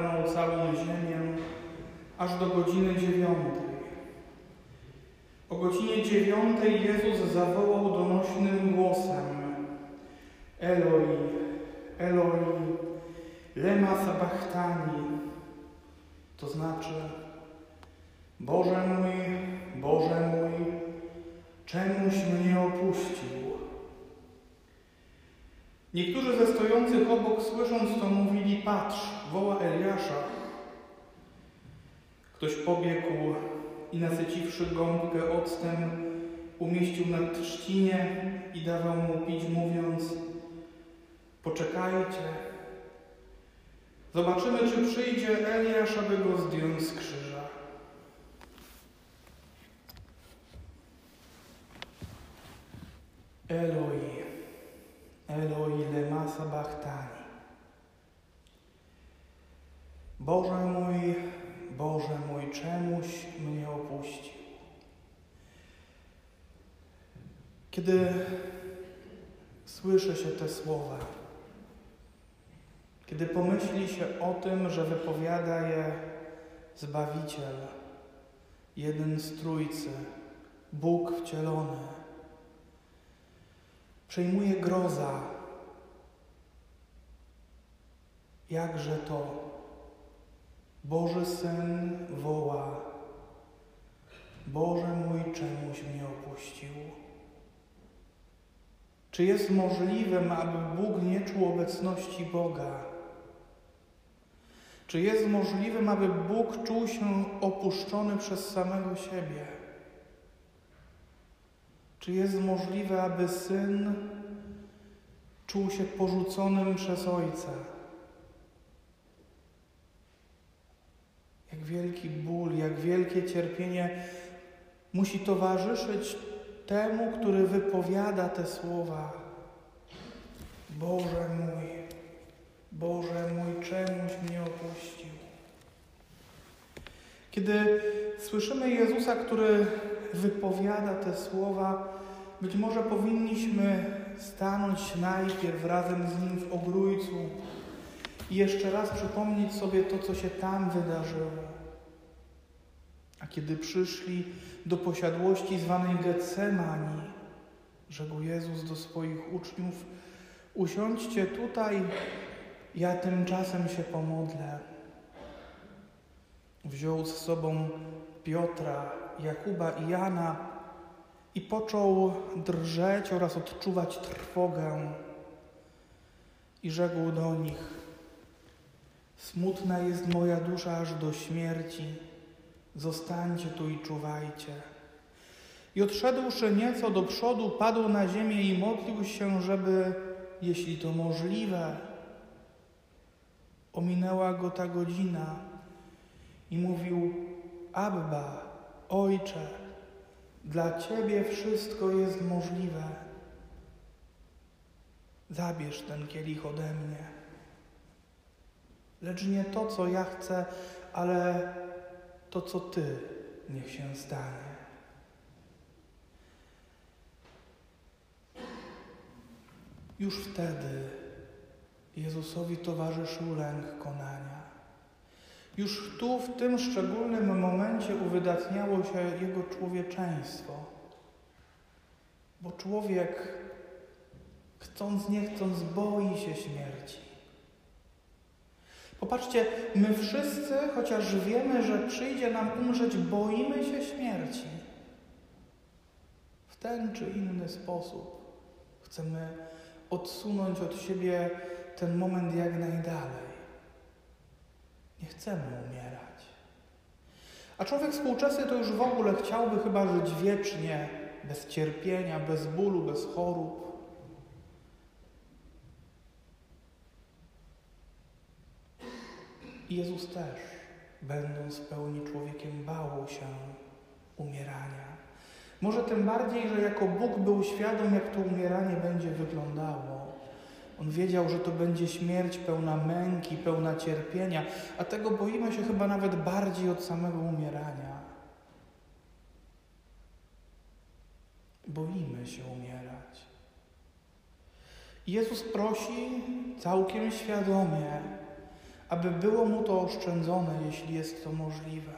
ogarnął całą ziemię aż do godziny dziewiątej. O godzinie dziewiątej Jezus zawołał donośnym głosem Eloi, Eloi, lema sabachthani, to znaczy Boże mój, Boże mój, czemuś mnie opuścił? Niektórzy ze stojących obok, słysząc to, mówili: Patrz, woła Eliasza. Ktoś pobiegł i nasyciwszy gąbkę octem, umieścił na trzcinie i dawał mu pić, mówiąc: Poczekajcie. Zobaczymy, czy przyjdzie Eliasz, aby go zdjąć z krzyża. Eloi, Eloi lema sabachthani. Boże mój, Boże mój, czemuś mnie opuścił? Kiedy słyszy się te słowa, kiedy pomyśli się o tym, że wypowiada je Zbawiciel, jeden z Trójcy, Bóg wcielony, przejmuje groza. Jakże to Boży Syn woła, Boże mój, czemuś mnie opuścił? Czy jest możliwe, aby Bóg nie czuł obecności Boga? Czy jest możliwe, aby Bóg czuł się opuszczony przez samego siebie? Czy jest możliwe, aby syn czuł się porzuconym przez ojca? Jak wielki ból, jak wielkie cierpienie musi towarzyszyć temu, który wypowiada te słowa. Boże mój, Boże mój, czemuś mnie opuścił. Kiedy słyszymy Jezusa, który wypowiada te słowa, być może powinniśmy stanąć najpierw razem z Nim w ogrójcu i jeszcze raz przypomnieć sobie to, co się tam wydarzyło. A kiedy przyszli do posiadłości zwanej Getsemani, rzekł Jezus do swoich uczniów: Usiądźcie tutaj, ja tymczasem się pomodlę. Wziął z sobą Piotra, Jakuba i Jana i począł drżeć oraz odczuwać trwogę. I rzekł do nich: Smutna jest moja dusza aż do śmierci. Zostańcie tu i czuwajcie. I odszedłszy nieco do przodu, padł na ziemię i modlił się, żeby, jeśli to możliwe, ominęła go ta godzina i mówił: Abba, ojcze, dla ciebie wszystko jest możliwe. Zabierz ten kielich ode mnie. Lecz nie to, co ja chcę, ale to, co ty niech się stanie. Już wtedy Jezusowi towarzyszył lęk konania. Już tu, w tym szczególnym momencie, uwydatniało się jego człowieczeństwo. Bo człowiek, chcąc nie chcąc, boi się śmierci. Popatrzcie, my wszyscy, chociaż wiemy, że przyjdzie nam umrzeć, boimy się śmierci. W ten czy inny sposób chcemy odsunąć od siebie ten moment jak najdalej. Nie chcemy umierać. A człowiek współczesny to już w ogóle chciałby chyba żyć wiecznie, bez cierpienia, bez bólu, bez chorób. Jezus też, będąc w pełni człowiekiem, bał się umierania. Może tym bardziej, że jako Bóg był świadom, jak to umieranie będzie wyglądało. On wiedział, że to będzie śmierć pełna męki, pełna cierpienia, a tego boimy się chyba nawet bardziej od samego umierania. Boimy się umierać. Jezus prosi całkiem świadomie, aby było mu to oszczędzone, jeśli jest to możliwe.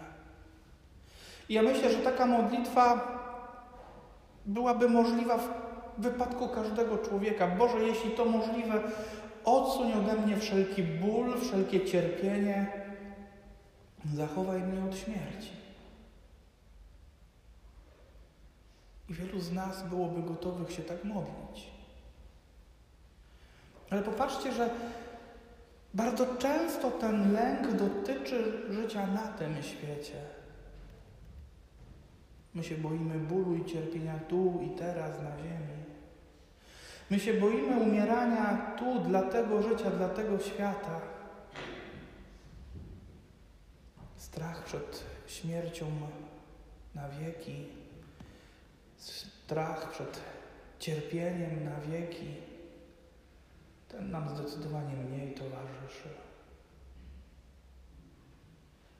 I ja myślę, że taka modlitwa byłaby możliwa w wypadku każdego człowieka. Boże, jeśli to możliwe, odsuń ode mnie wszelki ból, wszelkie cierpienie, zachowaj mnie od śmierci. I wielu z nas byłoby gotowych się tak modlić. Ale popatrzcie, że bardzo często ten lęk dotyczy życia na tym świecie. My się boimy bólu i cierpienia tu i teraz na ziemi. My się boimy umierania tu dla tego życia, dla tego świata. Strach przed śmiercią na wieki, strach przed cierpieniem na wieki, ten nam zdecydowanie mniej towarzyszy.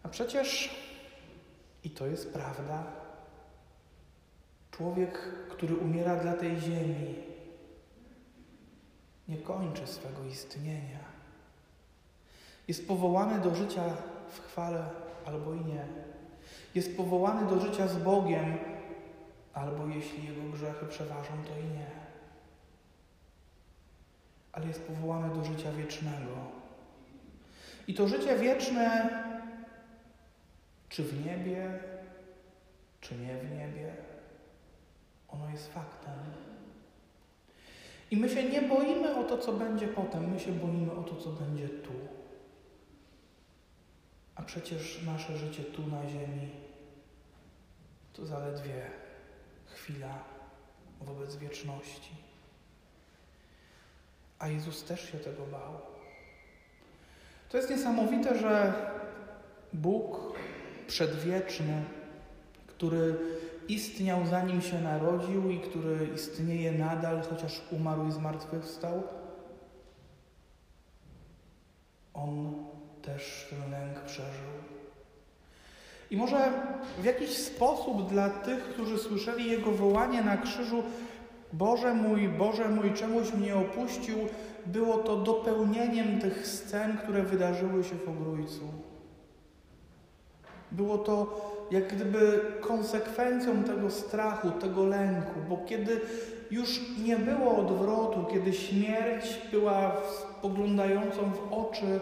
A przecież, i to jest prawda, człowiek, który umiera dla tej ziemi, nie kończy swego istnienia. Jest powołany do życia w chwale albo i nie. Jest powołany do życia z Bogiem, albo jeśli jego grzechy przeważą, to i nie. Ale jest powołany do życia wiecznego. I to życie wieczne, czy w niebie, czy nie w niebie, ono jest faktem. I my się nie boimy o to, co będzie potem, my się boimy o to, co będzie tu. A przecież nasze życie tu na ziemi to zaledwie chwila wobec wieczności. A Jezus też się tego bał. To jest niesamowite, że Bóg przedwieczny, który istniał zanim się narodził i który istnieje nadal, chociaż umarł i zmartwychwstał, on też ten lęk przeżył. I może w jakiś sposób dla tych, którzy słyszeli Jego wołanie na krzyżu, Boże mój, Boże mój, czemuś mnie opuścił, było to dopełnieniem tych scen, które wydarzyły się w Ogrójcu. Było to jak gdyby konsekwencją tego strachu, tego lęku, bo kiedy już nie było odwrotu, kiedy śmierć była spoglądającą w oczy,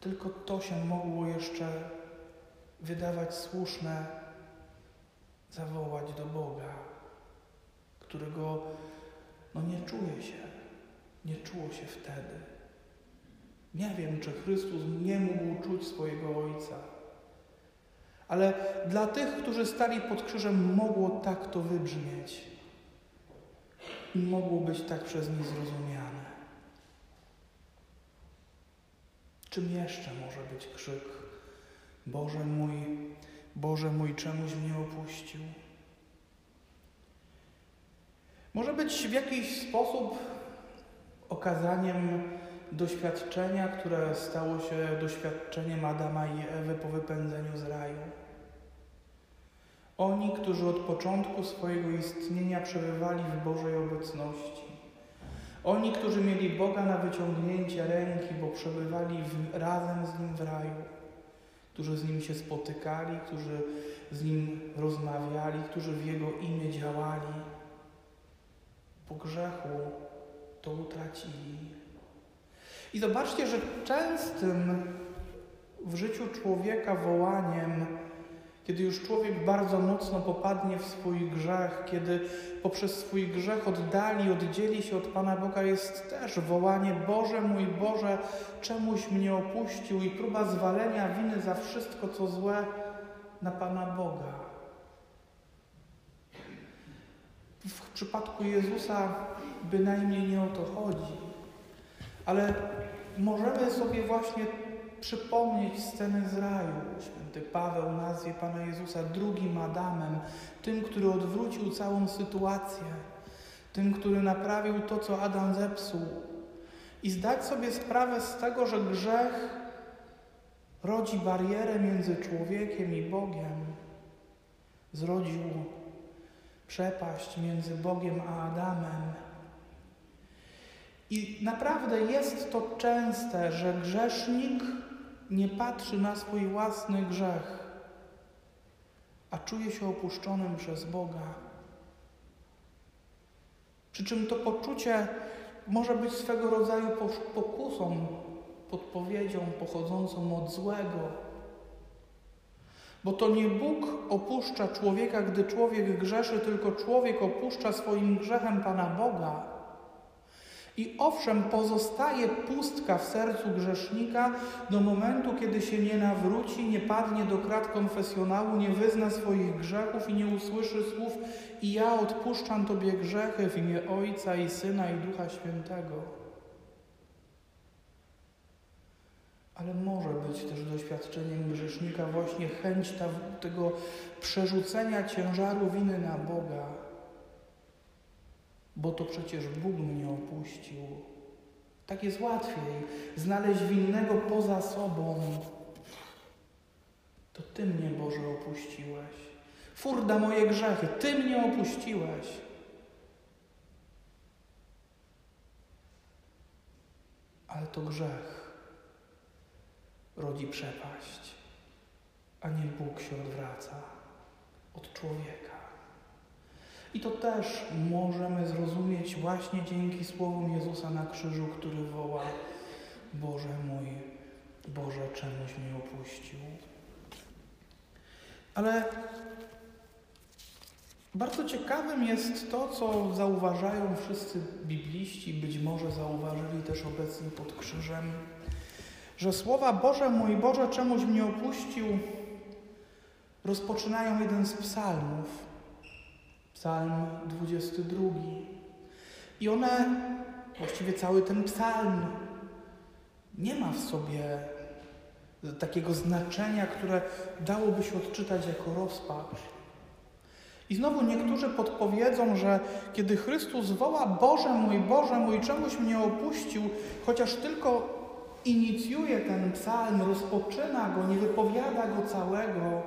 tylko to się mogło jeszcze wydawać słuszne, zawołać do Boga, którego no nie czuje się, nie czuło się wtedy. Nie wiem, czy Chrystus nie mógł czuć swojego Ojca. Ale dla tych, którzy stali pod krzyżem, mogło tak to wybrzmieć. I mogło być tak przez nich zrozumiane. Czym jeszcze może być krzyk? Boże mój, Boże mój, czemuś mnie opuścił? Może być w jakiś sposób okazaniem doświadczenia, które stało się doświadczeniem Adama i Ewy po wypędzeniu z raju. Oni, którzy od początku swojego istnienia przebywali w Bożej obecności. Oni, którzy mieli Boga na wyciągnięcie ręki, bo przebywali w, razem z Nim w raju, którzy z Nim się spotykali, którzy z Nim rozmawiali, którzy w Jego imię działali, po grzechu to utracili. I zobaczcie, że częstym w życiu człowieka wołaniem kiedy już człowiek bardzo mocno popadnie w swój grzech, kiedy poprzez swój grzech oddali, oddzieli się od Pana Boga, jest też wołanie: Boże mój Boże, czemuś mnie opuścił, i próba zwalenia winy za wszystko, co złe na Pana Boga. W przypadku Jezusa bynajmniej nie o to chodzi, ale możemy sobie właśnie przypomnieć scenę z raju. Święty Paweł nazwie Pana Jezusa drugim Adamem, tym, który odwrócił całą sytuację, tym, który naprawił to, co Adam zepsuł, i zdać sobie sprawę z tego, że grzech rodzi barierę między człowiekiem i Bogiem. Zrodził przepaść między Bogiem a Adamem. I naprawdę jest to częste, że grzesznik nie patrzy na swój własny grzech, a czuje się opuszczonym przez Boga. Przy czym to poczucie może być swego rodzaju pokusą, podpowiedzią pochodzącą od złego. Bo to nie Bóg opuszcza człowieka, gdy człowiek grzeszy, tylko człowiek opuszcza swoim grzechem Pana Boga. I owszem, pozostaje pustka w sercu grzesznika do momentu, kiedy się nie nawróci, nie padnie do krat konfesjonału, nie wyzna swoich grzechów i nie usłyszy słów i ja odpuszczam Tobie grzechy w imię Ojca i Syna i Ducha Świętego. Ale może być też doświadczeniem grzesznika właśnie chęć tego przerzucenia ciężaru winy na Boga bo to przecież Bóg mnie opuścił. Tak jest łatwiej znaleźć winnego poza sobą. To Ty mnie, Boże, opuściłeś. Furda moje grzechy, Ty mnie opuściłeś. Ale to grzech rodzi przepaść, a nie Bóg się odwraca od człowieka. I to też możemy zrozumieć właśnie dzięki słowom Jezusa na krzyżu, który woła: Boże mój, Boże, czemuś mnie opuścił. Ale bardzo ciekawym jest to, co zauważają wszyscy bibliści, być może zauważyli też obecni pod krzyżem, że słowa Boże mój, Boże, czemuś mnie opuścił, rozpoczynają jeden z psalmów. Psalm 22. I one, właściwie cały ten psalm, nie ma w sobie takiego znaczenia, które dałoby się odczytać jako rozpacz. I znowu niektórzy podpowiedzą, że kiedy Chrystus woła Boże mój, Boże mój, czemuś mnie opuścił, chociaż tylko inicjuje ten psalm, rozpoczyna go, nie wypowiada go całego,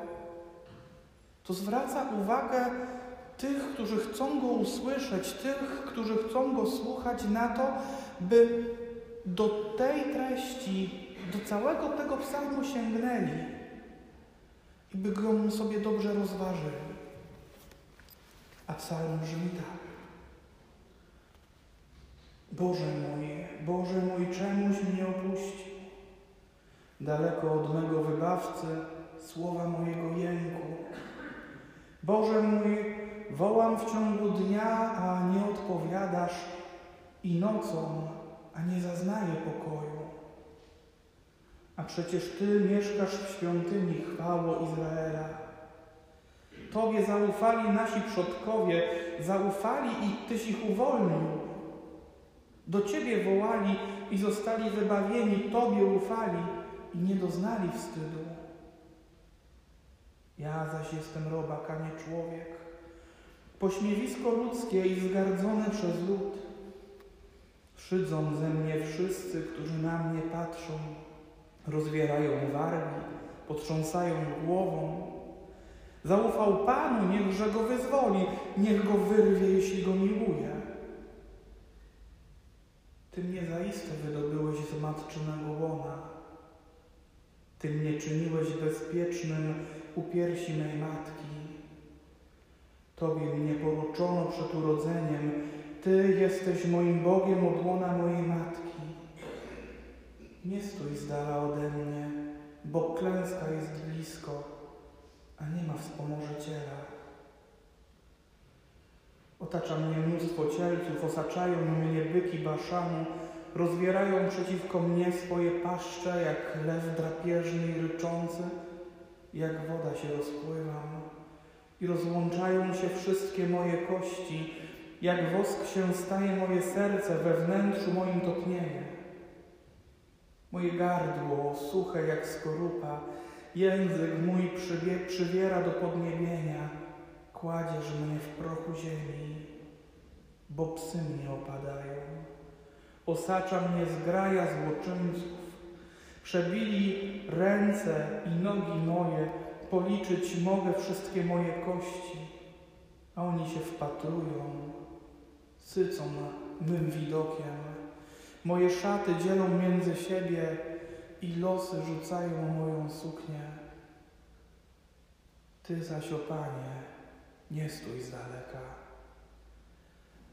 to zwraca uwagę tych, którzy chcą Go usłyszeć, tych, którzy chcą Go słuchać, na to, by do tej treści, do całego tego psalmu sięgnęli i by go sobie dobrze rozważyli. A psalm brzmi tak. Boże mój, Boże mój, czemuś mnie opuścił? Daleko od mego wybawcy, słowa mojego jęku. Boże mój, Wołam w ciągu dnia, a nie odpowiadasz, i nocą, a nie zaznaję pokoju. A przecież Ty mieszkasz w świątyni, chwało Izraela. Tobie zaufali nasi przodkowie, zaufali i Tyś ich uwolnił. Do Ciebie wołali i zostali wybawieni, Tobie ufali i nie doznali wstydu. Ja zaś jestem robak, a nie człowiek pośmiewisko ludzkie i zgardzone przez lud. Szydzą ze mnie wszyscy, którzy na mnie patrzą, rozwierają wargi, potrząsają głową. Zaufał Panu, niechże go wyzwoli, niech go wyrwie, jeśli go miłuje. Ty mnie zaiste wydobyłeś z matczynego łona. Ty mnie czyniłeś bezpiecznym u piersi mej matki. Tobie mnie poroczono przed urodzeniem. Ty jesteś moim Bogiem od łona mojej matki. Nie stój z dala ode mnie, bo klęska jest blisko, a nie ma wspomożyciela. Otacza mnie mnóstwo cielców, osaczają mnie byki baszanu, rozwierają przeciwko mnie swoje paszcze, jak lew drapieżny i ryczący, jak woda się rozpływam i rozłączają się wszystkie moje kości, jak wosk się staje moje serce we wnętrzu moim topnieje. Moje gardło suche jak skorupa, język mój przybie, przybiera do podniebienia, kładziesz mnie w prochu ziemi. bo psy mnie opadają. Osacza mnie zgraja złoczyńców. Przebili ręce i nogi moje, policzyć mogę wszystkie moje kości, a oni się wpatrują, sycą mym widokiem. Moje szaty dzielą między siebie i losy rzucają moją suknię. Ty zaś, o Panie, nie stój z daleka.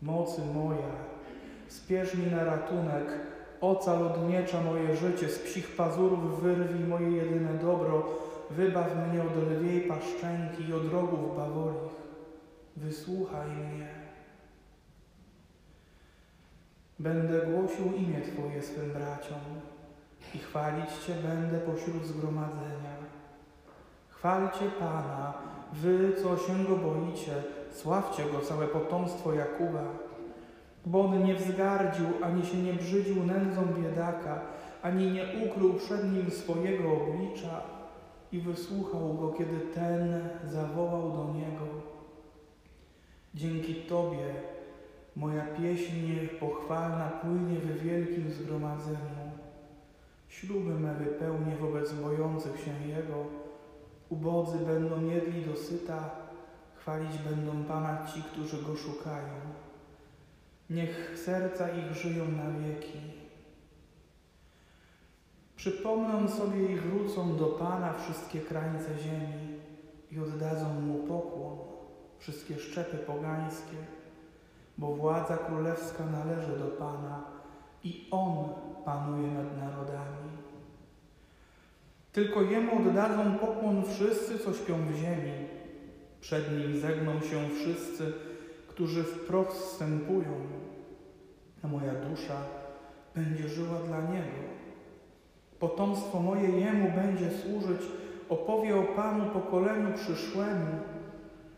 Mocy moja, spiesz mi na ratunek, ocal od miecza moje życie, z psich pazurów wyrwij moje jedyne dobro, wybaw mnie od lwiej paszczęki i od rogów bawolich. Wysłuchaj mnie. Będę głosił imię Twoje swym braciom i chwalić Cię będę pośród zgromadzenia. Chwalcie Pana, wy, co się Go boicie, sławcie Go, całe potomstwo Jakuba. Bo On nie wzgardził, ani się nie brzydził nędzą biedaka, ani nie ukrył przed Nim swojego oblicza i wysłuchał Go, kiedy ten zawołał do Niego. Dzięki Tobie moja pieśń pochwalna płynie w wielkim zgromadzeniu. Śluby me wypełnię wobec bojących się Jego. Ubodzy będą jedli dosyta, chwalić będą Pana ci, którzy Go szukają. Niech serca ich żyją na wieki. Przypomną sobie i wrócą do Pana wszystkie krańce ziemi i oddadzą Mu pokłon, wszystkie szczepy pogańskie, bo władza królewska należy do Pana i On panuje nad narodami. Tylko Jemu oddadzą pokłon wszyscy, co śpią w ziemi. Przed Nim zegną się wszyscy, którzy w proch zstępują. A moja dusza będzie żyła dla Niego. Potomstwo moje Jemu będzie służyć, opowie o Panu pokoleniu przyszłemu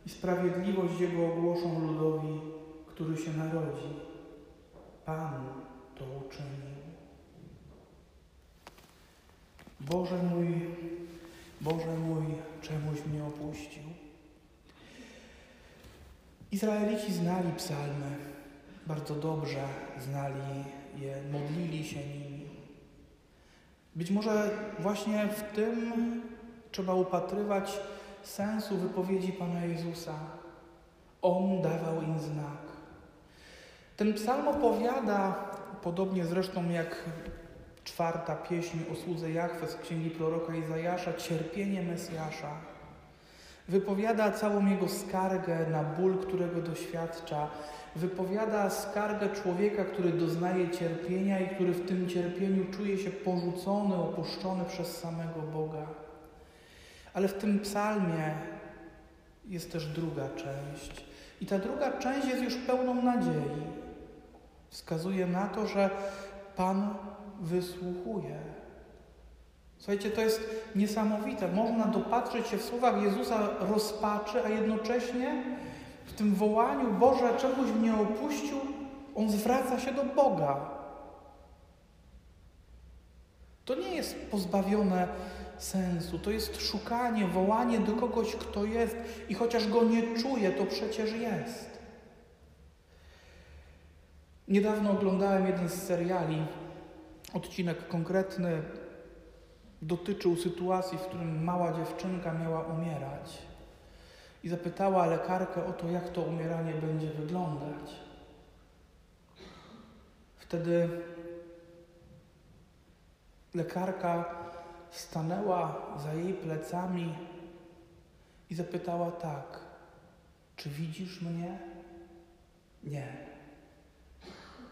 i sprawiedliwość Jego ogłoszą ludowi, który się narodzi. Pan to uczynił. Boże mój, Boże mój, czemuś mnie opuścił. Izraelici znali psalmy, bardzo dobrze znali je, modlili się nimi. Być może właśnie w tym trzeba upatrywać sensu wypowiedzi Pana Jezusa. On dawał im znak. Ten psalm opowiada, podobnie zresztą jak czwarta pieśń o słudze Jachwę z księgi proroka Izajasza, cierpienie Mesjasza. Wypowiada całą jego skargę na ból, którego doświadcza. Wypowiada skargę człowieka, który doznaje cierpienia i który w tym cierpieniu czuje się porzucony, opuszczony przez samego Boga. Ale w tym psalmie jest też druga część. I ta druga część jest już pełną nadziei. Wskazuje na to, że Pan wysłuchuje. Słuchajcie, to jest niesamowite. Można dopatrzyć się w słowach Jezusa rozpaczy, a jednocześnie w tym wołaniu Boże, czemuś mnie opuścił, on zwraca się do Boga. To nie jest pozbawione sensu, to jest szukanie, wołanie do kogoś, kto jest i chociaż go nie czuje, to przecież jest. Niedawno oglądałem jeden z seriali Odcinek konkretny dotyczył sytuacji, w którym mała dziewczynka miała umierać i zapytała lekarkę o to, jak to umieranie będzie wyglądać. Wtedy lekarka stanęła za jej plecami i zapytała tak: Czy widzisz mnie? Nie,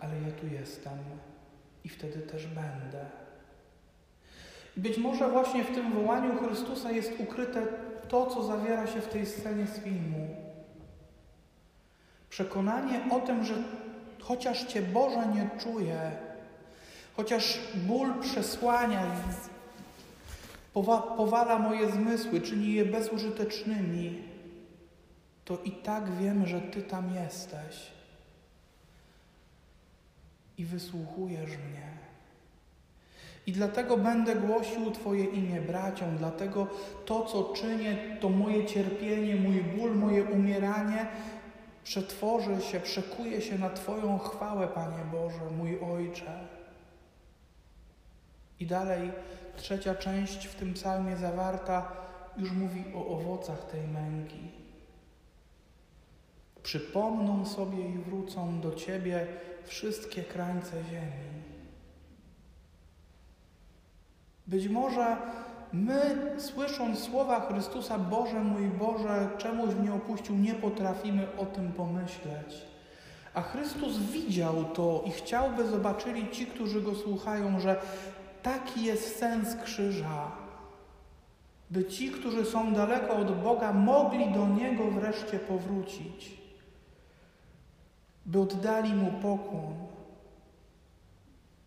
ale ja tu jestem i wtedy też będę. Być może właśnie w tym wołaniu Chrystusa jest ukryte to, co zawiera się w tej scenie z filmu. Przekonanie o tym, że chociaż Cię Boże nie czuję, chociaż ból przesłania, powala moje zmysły, czyni je bezużytecznymi, to i tak wiem, że Ty tam jesteś i wysłuchujesz mnie. I dlatego będę głosił Twoje imię braciom, dlatego to, co czynię, to moje cierpienie, mój ból, moje umieranie, przetworzy się, przekuje się na Twoją chwałę, Panie Boże, mój Ojcze. I dalej trzecia część w tym psalmie zawarta już mówi o owocach tej męki. Przypomną sobie i wrócą do Ciebie wszystkie krańce ziemi. Być może my, słysząc słowa Chrystusa, Boże mój Boże, czemuś mnie opuścił, nie potrafimy o tym pomyśleć. A Chrystus widział to i chciałby zobaczyli ci, którzy go słuchają, że taki jest sens krzyża. By ci, którzy są daleko od Boga, mogli do Niego wreszcie powrócić. By oddali Mu pokłon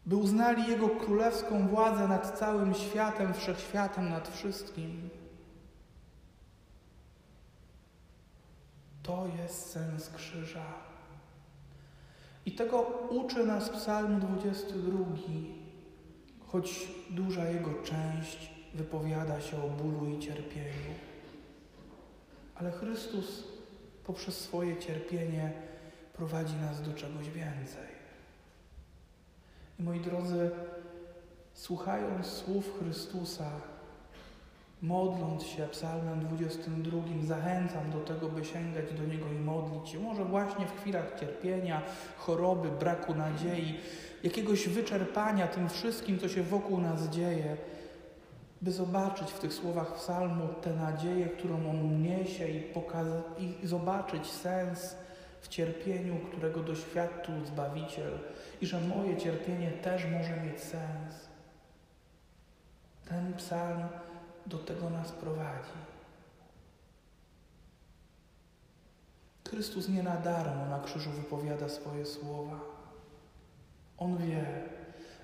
by uznali Jego królewską władzę nad całym światem, wszechświatem, nad wszystkim. To jest sens krzyża. I tego uczy nas Psalm 22, choć duża jego część wypowiada się o bólu i cierpieniu. Ale Chrystus poprzez swoje cierpienie prowadzi nas do czegoś więcej. I moi drodzy, słuchając słów Chrystusa, modląc się psalmem 22, zachęcam do tego, by sięgać do Niego i modlić się. Może właśnie w chwilach cierpienia, choroby, braku nadziei, jakiegoś wyczerpania tym wszystkim, co się wokół nas dzieje, by zobaczyć w tych słowach psalmu tę nadzieję, którą On niesie i, i zobaczyć sens w cierpieniu, którego doświadczył Zbawiciel i że moje cierpienie też może mieć sens. Ten psalm do tego nas prowadzi. Chrystus nie na darmo na krzyżu wypowiada swoje słowa. On wie,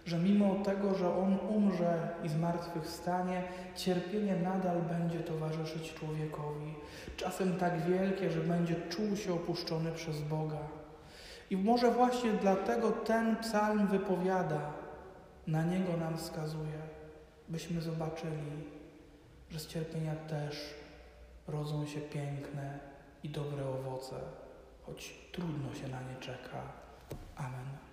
że mimo tego, że On umrze i zmartwychwstanie, cierpienie nadal będzie towarzyszyć człowiekowi. Czasem tak wielkie, że będzie czuł się opuszczony przez Boga. I może właśnie dlatego ten psalm wypowiada, na niego nam wskazuje, byśmy zobaczyli, że z cierpienia też rodzą się piękne i dobre owoce, choć trudno się na nie czeka. Amen.